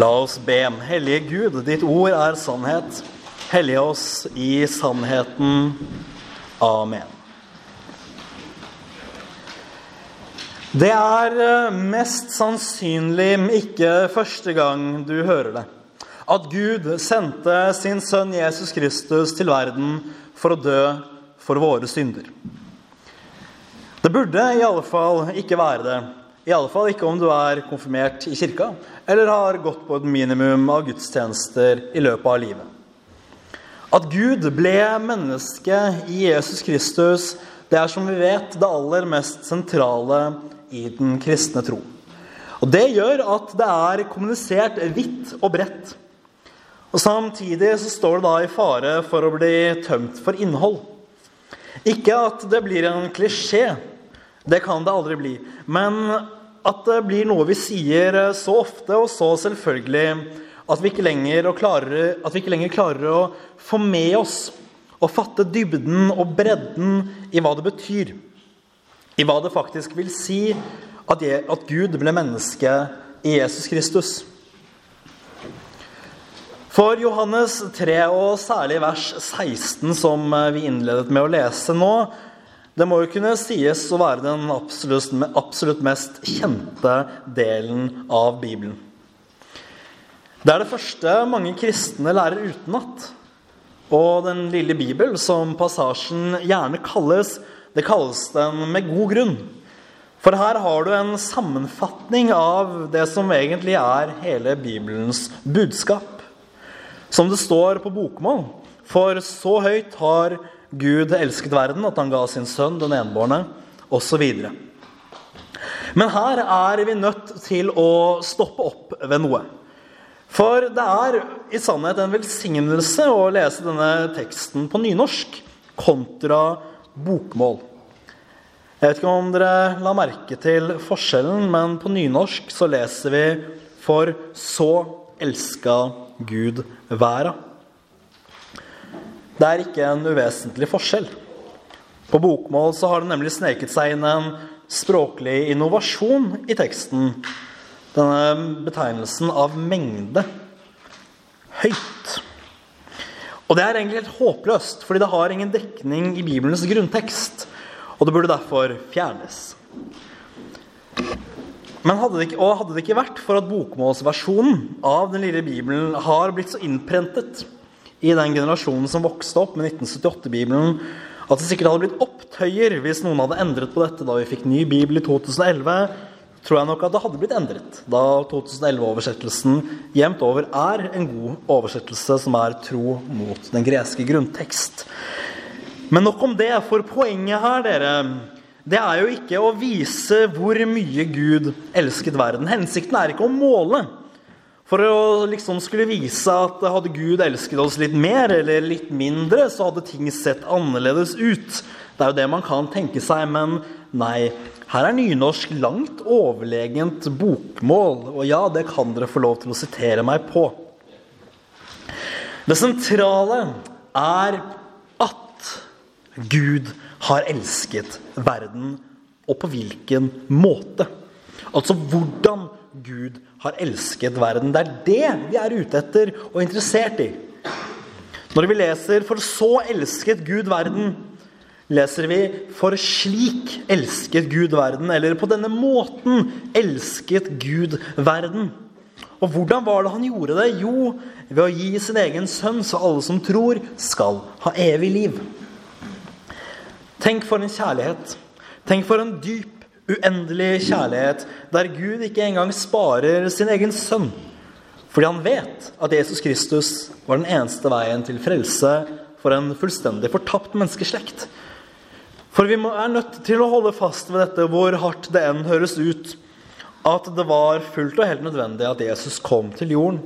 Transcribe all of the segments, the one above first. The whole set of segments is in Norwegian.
La oss be. Hellige Gud, ditt ord er sannhet. Hellige oss i sannheten. Amen. Det er eh, mest sannsynlig ikke første gang du hører det, at Gud sendte sin sønn Jesus Kristus til verden for å dø for våre synder. Det burde i alle fall ikke være det. I alle fall ikke om du er konfirmert i kirka eller har gått på et minimum av gudstjenester i løpet av livet. At Gud ble menneske i Jesus Kristus, det er som vi vet det aller mest sentrale i den kristne tro. Og Det gjør at det er kommunisert vidt og bredt. Og Samtidig så står det da i fare for å bli tømt for innhold. Ikke at det blir en klisjé, det kan det aldri bli. Men at det blir noe vi sier så ofte og så selvfølgelig at vi ikke lenger klarer, vi ikke lenger klarer å få med oss og fatte dybden og bredden i hva det betyr. I hva det faktisk vil si at, at Gud ble menneske i Jesus Kristus. For Johannes 3, og særlig vers 16, som vi innledet med å lese nå, det må jo kunne sies å være den absolutt, mest kjente delen av Bibelen. Det er det første mange kristne lærer utenat. Og den lille Bibel, som passasjen gjerne kalles, det kalles den med god grunn. For her har du en sammenfatning av det som egentlig er hele Bibelens budskap. Som det står på bokmål. For så høyt har Gud elsket verden at han ga sin sønn, den enbårne, osv. Men her er vi nødt til å stoppe opp ved noe. For det er i sannhet en velsignelse å lese denne teksten på nynorsk kontra bokmål. Jeg vet ikke om dere la merke til forskjellen, men på nynorsk så leser vi 'For så elska Gud verda'. Det er ikke en uvesentlig forskjell. På bokmål så har det nemlig sneket seg inn en språklig innovasjon i teksten. Denne betegnelsen av mengde. Høyt. Og det er egentlig helt håpløst, fordi det har ingen dekning i Bibelens grunntekst. Og det burde derfor fjernes. Men hadde det, ikke, og hadde det ikke vært for at bokmålsversjonen av den lille Bibelen har blitt så innprentet i den generasjonen som vokste opp med 1978-bibelen, at det sikkert hadde blitt opptøyer hvis noen hadde endret på dette da vi fikk ny bibel i 2011, tror jeg nok at det hadde blitt endret. Da 2011-oversettelsen jevnt over er en god oversettelse som er tro mot den greske grunntekst. Men nok om det, for poenget her, dere, det er jo ikke å vise hvor mye Gud elsket verden. Hensikten er ikke å måle. For å liksom skulle vise at hadde Gud elsket oss litt mer eller litt mindre, så hadde ting sett annerledes ut. Det er jo det man kan tenke seg, men nei. Her er nynorsk langt overlegent bokmål, og ja, det kan dere få lov til å sitere meg på. Det sentrale er at Gud har elsket verden, og på hvilken måte. Altså hvordan Gud har elsket verden. Det er det vi er ute etter og interessert i. Når vi leser 'For så elsket Gud verden', leser vi 'For slik elsket Gud verden', eller 'På denne måten elsket Gud verden'. Og hvordan var det han gjorde det? Jo, ved å gi sin egen sønn, så alle som tror, skal ha evig liv. Tenk for en kjærlighet. Tenk for en dyp uendelig kjærlighet der Gud ikke engang sparer sin egen sønn. Fordi han vet at Jesus Kristus var den eneste veien til frelse for en fullstendig fortapt menneskeslekt. For vi er nødt til å holde fast ved dette, hvor hardt det enn høres ut, at det var fullt og helt nødvendig at Jesus kom til jorden.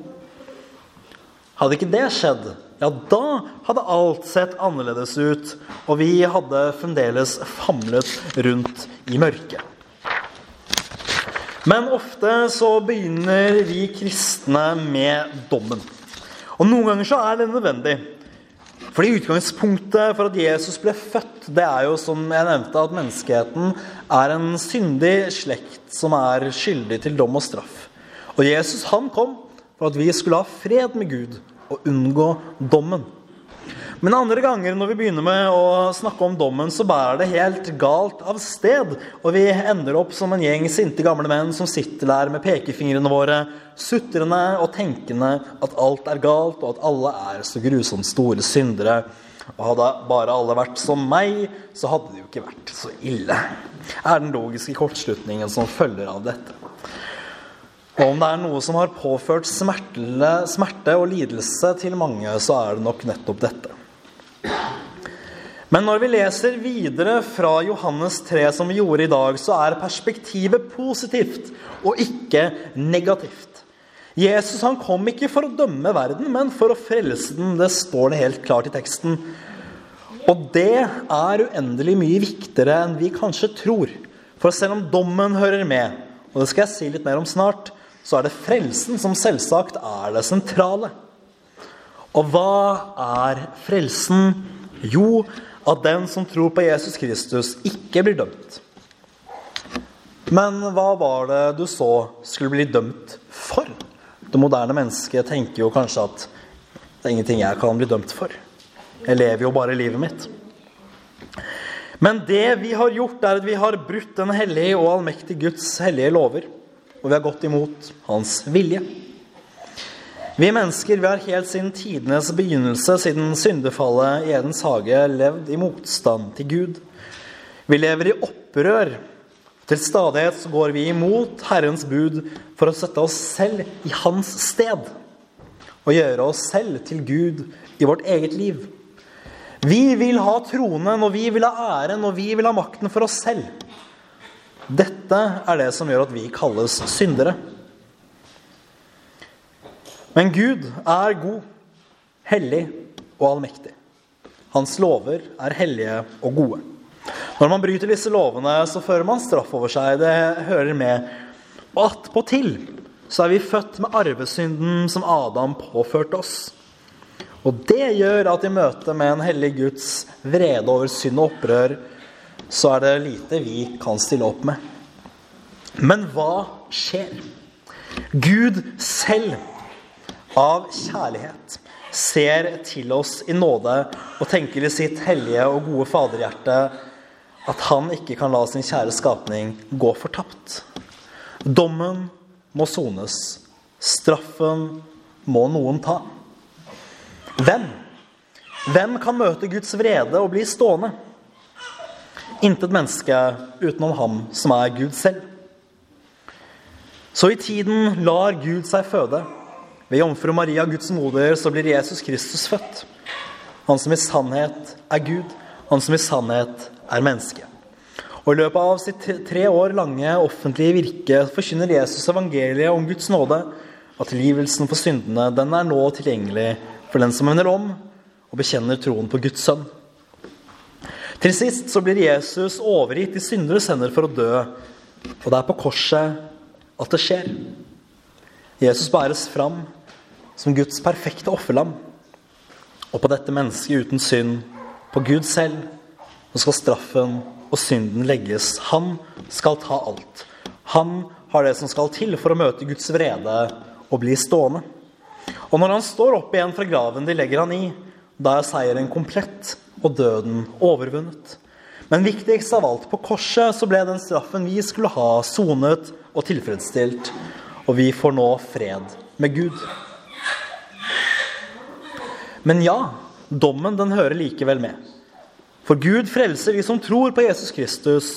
Hadde ikke det skjedd, ja, da hadde alt sett annerledes ut, og vi hadde fremdeles famlet rundt i mørket. Men ofte så begynner vi kristne med dommen. Og noen ganger så er det nødvendig. Fordi utgangspunktet for at Jesus ble født, det er jo som jeg nevnte, at menneskeheten er en syndig slekt som er skyldig til dom og straff. Og Jesus han kom for at vi skulle ha fred med Gud og unngå dommen. Men andre ganger når vi begynner med å snakke om dommen, så bærer det helt galt av sted. Og vi ender opp som en gjeng sinte gamle menn som sitter der med pekefingrene våre, sutrende og tenkende at alt er galt, og at alle er så grusomt store syndere. Og hadde bare alle vært som meg, så hadde det jo ikke vært så ille. er den logiske kortslutningen som følger av dette. Og om det er noe som har påført smerte og lidelse til mange, så er det nok nettopp dette. Men når vi leser videre fra Johannes 3, som vi gjorde i dag, så er perspektivet positivt og ikke negativt. Jesus han kom ikke for å dømme verden, men for å frelse den. Det står det helt klart i teksten. Og det er uendelig mye viktigere enn vi kanskje tror. For selv om dommen hører med, og det skal jeg si litt mer om snart, så er det frelsen som selvsagt er det sentrale. Og hva er frelsen? Jo, at den som tror på Jesus Kristus, ikke blir dømt. Men hva var det du så skulle bli dømt for? Det moderne mennesket tenker jo kanskje at det er ingenting jeg kan bli dømt for. Jeg lever jo bare livet mitt. Men det vi har gjort, er at vi har brutt den hellige og allmektige Guds hellige lover og vi har gått imot hans vilje. Vi mennesker vi har helt siden tidenes begynnelse, siden syndefallet i Edens hage, levd i motstand til Gud. Vi lever i opprør. Til stadighet så går vi imot Herrens bud for å sette oss selv i hans sted og gjøre oss selv til Gud i vårt eget liv. Vi vil ha tronen, og vi vil ha æren, og vi vil ha makten for oss selv. Dette er det som gjør at vi kalles syndere. Men Gud er god, hellig og allmektig. Hans lover er hellige og gode. Når man bryter disse lovene, så fører man straff over seg. Det hører med. Og attpåtil så er vi født med arvesynden som Adam påførte oss. Og det gjør at i møte med en hellig Guds vrede over synd og opprør, så er det lite vi kan stille opp med. Men hva skjer? Gud selv, av kjærlighet, ser til oss i nåde og tenker i sitt hellige og gode faderhjerte at han ikke kan la sin kjære skapning gå fortapt. Dommen må sones. Straffen må noen ta. Hvem? Hvem kan møte Guds vrede og bli stående? Intet menneske utenom ham som er Gud selv. Så i tiden lar Gud seg føde. Ved jomfru Maria, Guds moder, så blir Jesus Kristus født. Han som i sannhet er Gud, han som i sannhet er menneske. Og I løpet av sitt tre år lange offentlige virke forkynner Jesus evangeliet om Guds nåde, at tilgivelsen for syndene den er nå tilgjengelig for den som vender om og bekjenner troen på Guds sønn. Til sist så blir Jesus overgitt i synderes hender for å dø. Og det er på korset at det skjer. Jesus bæres fram som Guds perfekte offerlam. Og på dette mennesket uten synd, på Gud selv, så skal straffen og synden legges. Han skal ta alt. Han har det som skal til for å møte Guds vrede og bli stående. Og når han står opp igjen fra graven de legger han i, da er seieren komplett og døden overvunnet. Men viktigst av alt, på korset så ble den straffen vi skulle ha, sonet og tilfredsstilt. Og vi får nå fred med Gud. Men ja, dommen den hører likevel med. For Gud frelser vi som tror på Jesus Kristus.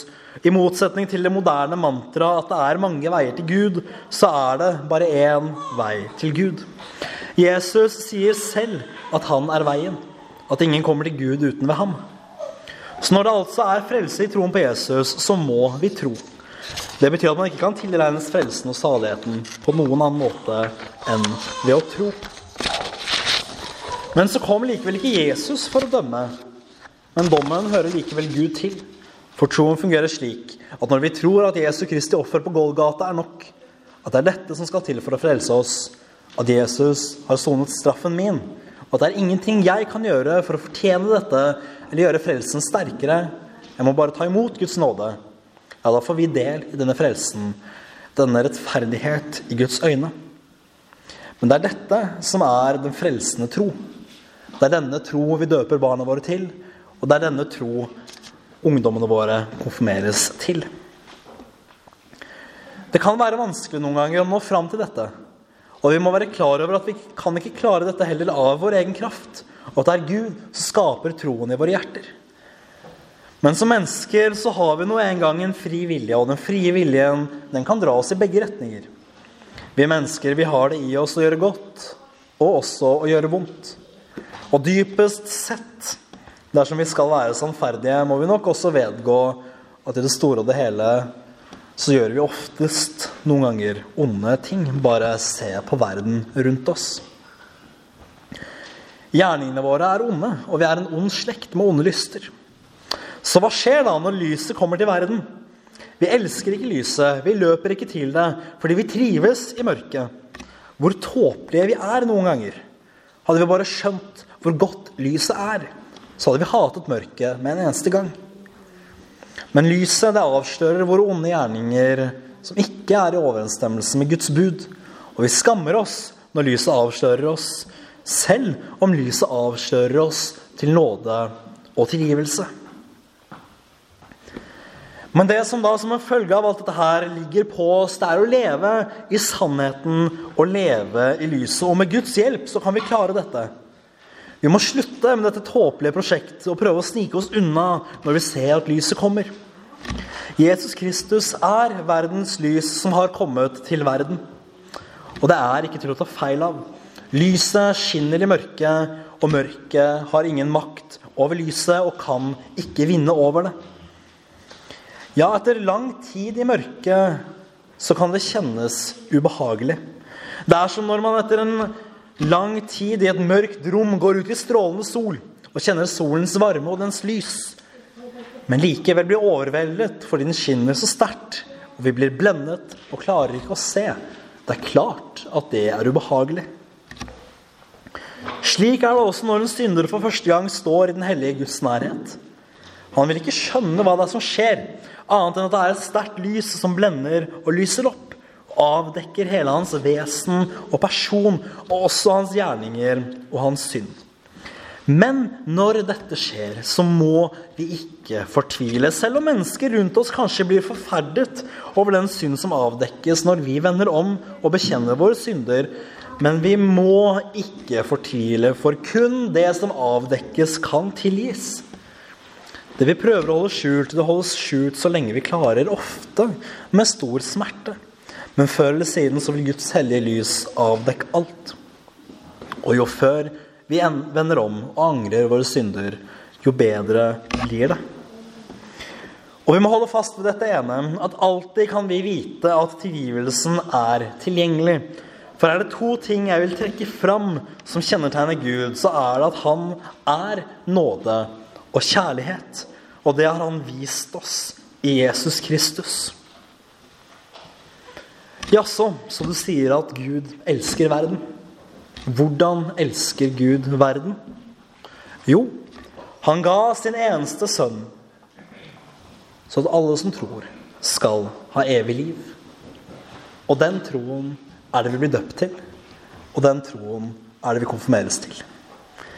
I motsetning til det moderne mantraet at det er mange veier til Gud, så er det bare én vei til Gud. Jesus sier selv at han er veien. At ingen kommer til Gud uten ved ham. Så når det altså er frelse i troen på Jesus, så må vi tro. Det betyr at man ikke kan tilregnes frelsen og saligheten på noen annen måte enn ved å tro. Men så kom likevel ikke Jesus for å dømme. Men dommen hører likevel Gud til. For troen fungerer slik at når vi tror at Jesu Kristi offer på Golgata er nok, at det er dette som skal til for å frelse oss, at Jesus har sonet straffen min, og at det er ingenting jeg kan gjøre for å fortjene dette eller gjøre frelsen sterkere. Jeg må bare ta imot Guds nåde. Ja, da får vi del i denne frelsen, denne rettferdighet i Guds øyne. Men det er dette som er den frelsende tro. Det er denne tro vi døper barna våre til, og det er denne tro ungdommene våre konfirmeres til. Det kan være vanskelig noen ganger å nå fram til dette. Og vi må være klar over at vi kan ikke klare dette heller av vår egen kraft. Og at det er Gud som skaper troen i våre hjerter. Men som mennesker så har vi nå en gang en fri vilje, og den frie viljen den kan dra oss i begge retninger. Vi mennesker vi har det i oss å gjøre godt, og også å gjøre vondt. Og dypest sett, dersom vi skal være sannferdige, må vi nok også vedgå at i det store og det hele så gjør vi oftest noen ganger onde ting. Bare se på verden rundt oss. Gjerningene våre er onde, og vi er en ond slekt med onde lyster. Så hva skjer da når lyset kommer til verden? Vi elsker ikke lyset, vi løper ikke til det, fordi vi trives i mørket. Hvor tåpelige vi er noen ganger. Hadde vi bare skjønt hvor godt lyset er, så hadde vi hatet mørket med en eneste gang. Men lyset det avslører våre onde gjerninger som ikke er i overensstemmelse med Guds bud. Og vi skammer oss når lyset avslører oss, selv om lyset avslører oss til nåde og tilgivelse. Men det som da som en følge av alt dette her ligger på oss, det er å leve i sannheten og leve i lyset. Og med Guds hjelp så kan vi klare dette. Vi må slutte med dette tåpelige prosjektet og prøve å snike oss unna når vi ser at lyset kommer. Jesus Kristus er verdens lys som har kommet til verden. Og det er ikke til å ta feil av. Lyset skinner i mørket, og mørket har ingen makt over lyset og kan ikke vinne over det. Ja, etter lang tid i mørket så kan det kjennes ubehagelig. Det er som når man etter en lang tid i et mørkt rom går ut i strålende sol og kjenner solens varme og dens lys, men likevel blir overveldet fordi den skinner så sterkt, og vi blir blendet og klarer ikke å se. Det er klart at det er ubehagelig. Slik er det også når en synder for første gang står i den hellige Guds nærhet. Han vil ikke skjønne hva det er som skjer, annet enn at det er et sterkt lys som blender og lyser opp. Og avdekker hele hans vesen og person, og også hans gjerninger og hans synd. Men når dette skjer, så må vi ikke fortvile. Selv om mennesker rundt oss kanskje blir forferdet over den synd som avdekkes når vi vender om og bekjenner våre synder. Men vi må ikke fortvile, for kun det som avdekkes, kan tilgis. Det vi prøver å holde skjult, det holdes skjult så lenge vi klarer, ofte med stor smerte. Men før eller siden så vil Guds hellige lys avdekke alt. Og jo før vi vender om og angrer våre synder, jo bedre blir det. Og vi må holde fast ved dette ene, at alltid kan vi vite at tilgivelsen er tilgjengelig. For er det to ting jeg vil trekke fram som kjennetegner Gud, så er det at han er nåde og kjærlighet. Og det har han vist oss i Jesus Kristus. Jaså, så du sier at Gud elsker verden? Hvordan elsker Gud verden? Jo, han ga sin eneste sønn, så at alle som tror, skal ha evig liv. Og den troen er det vi blir døpt til, og den troen er det vi konfirmeres til.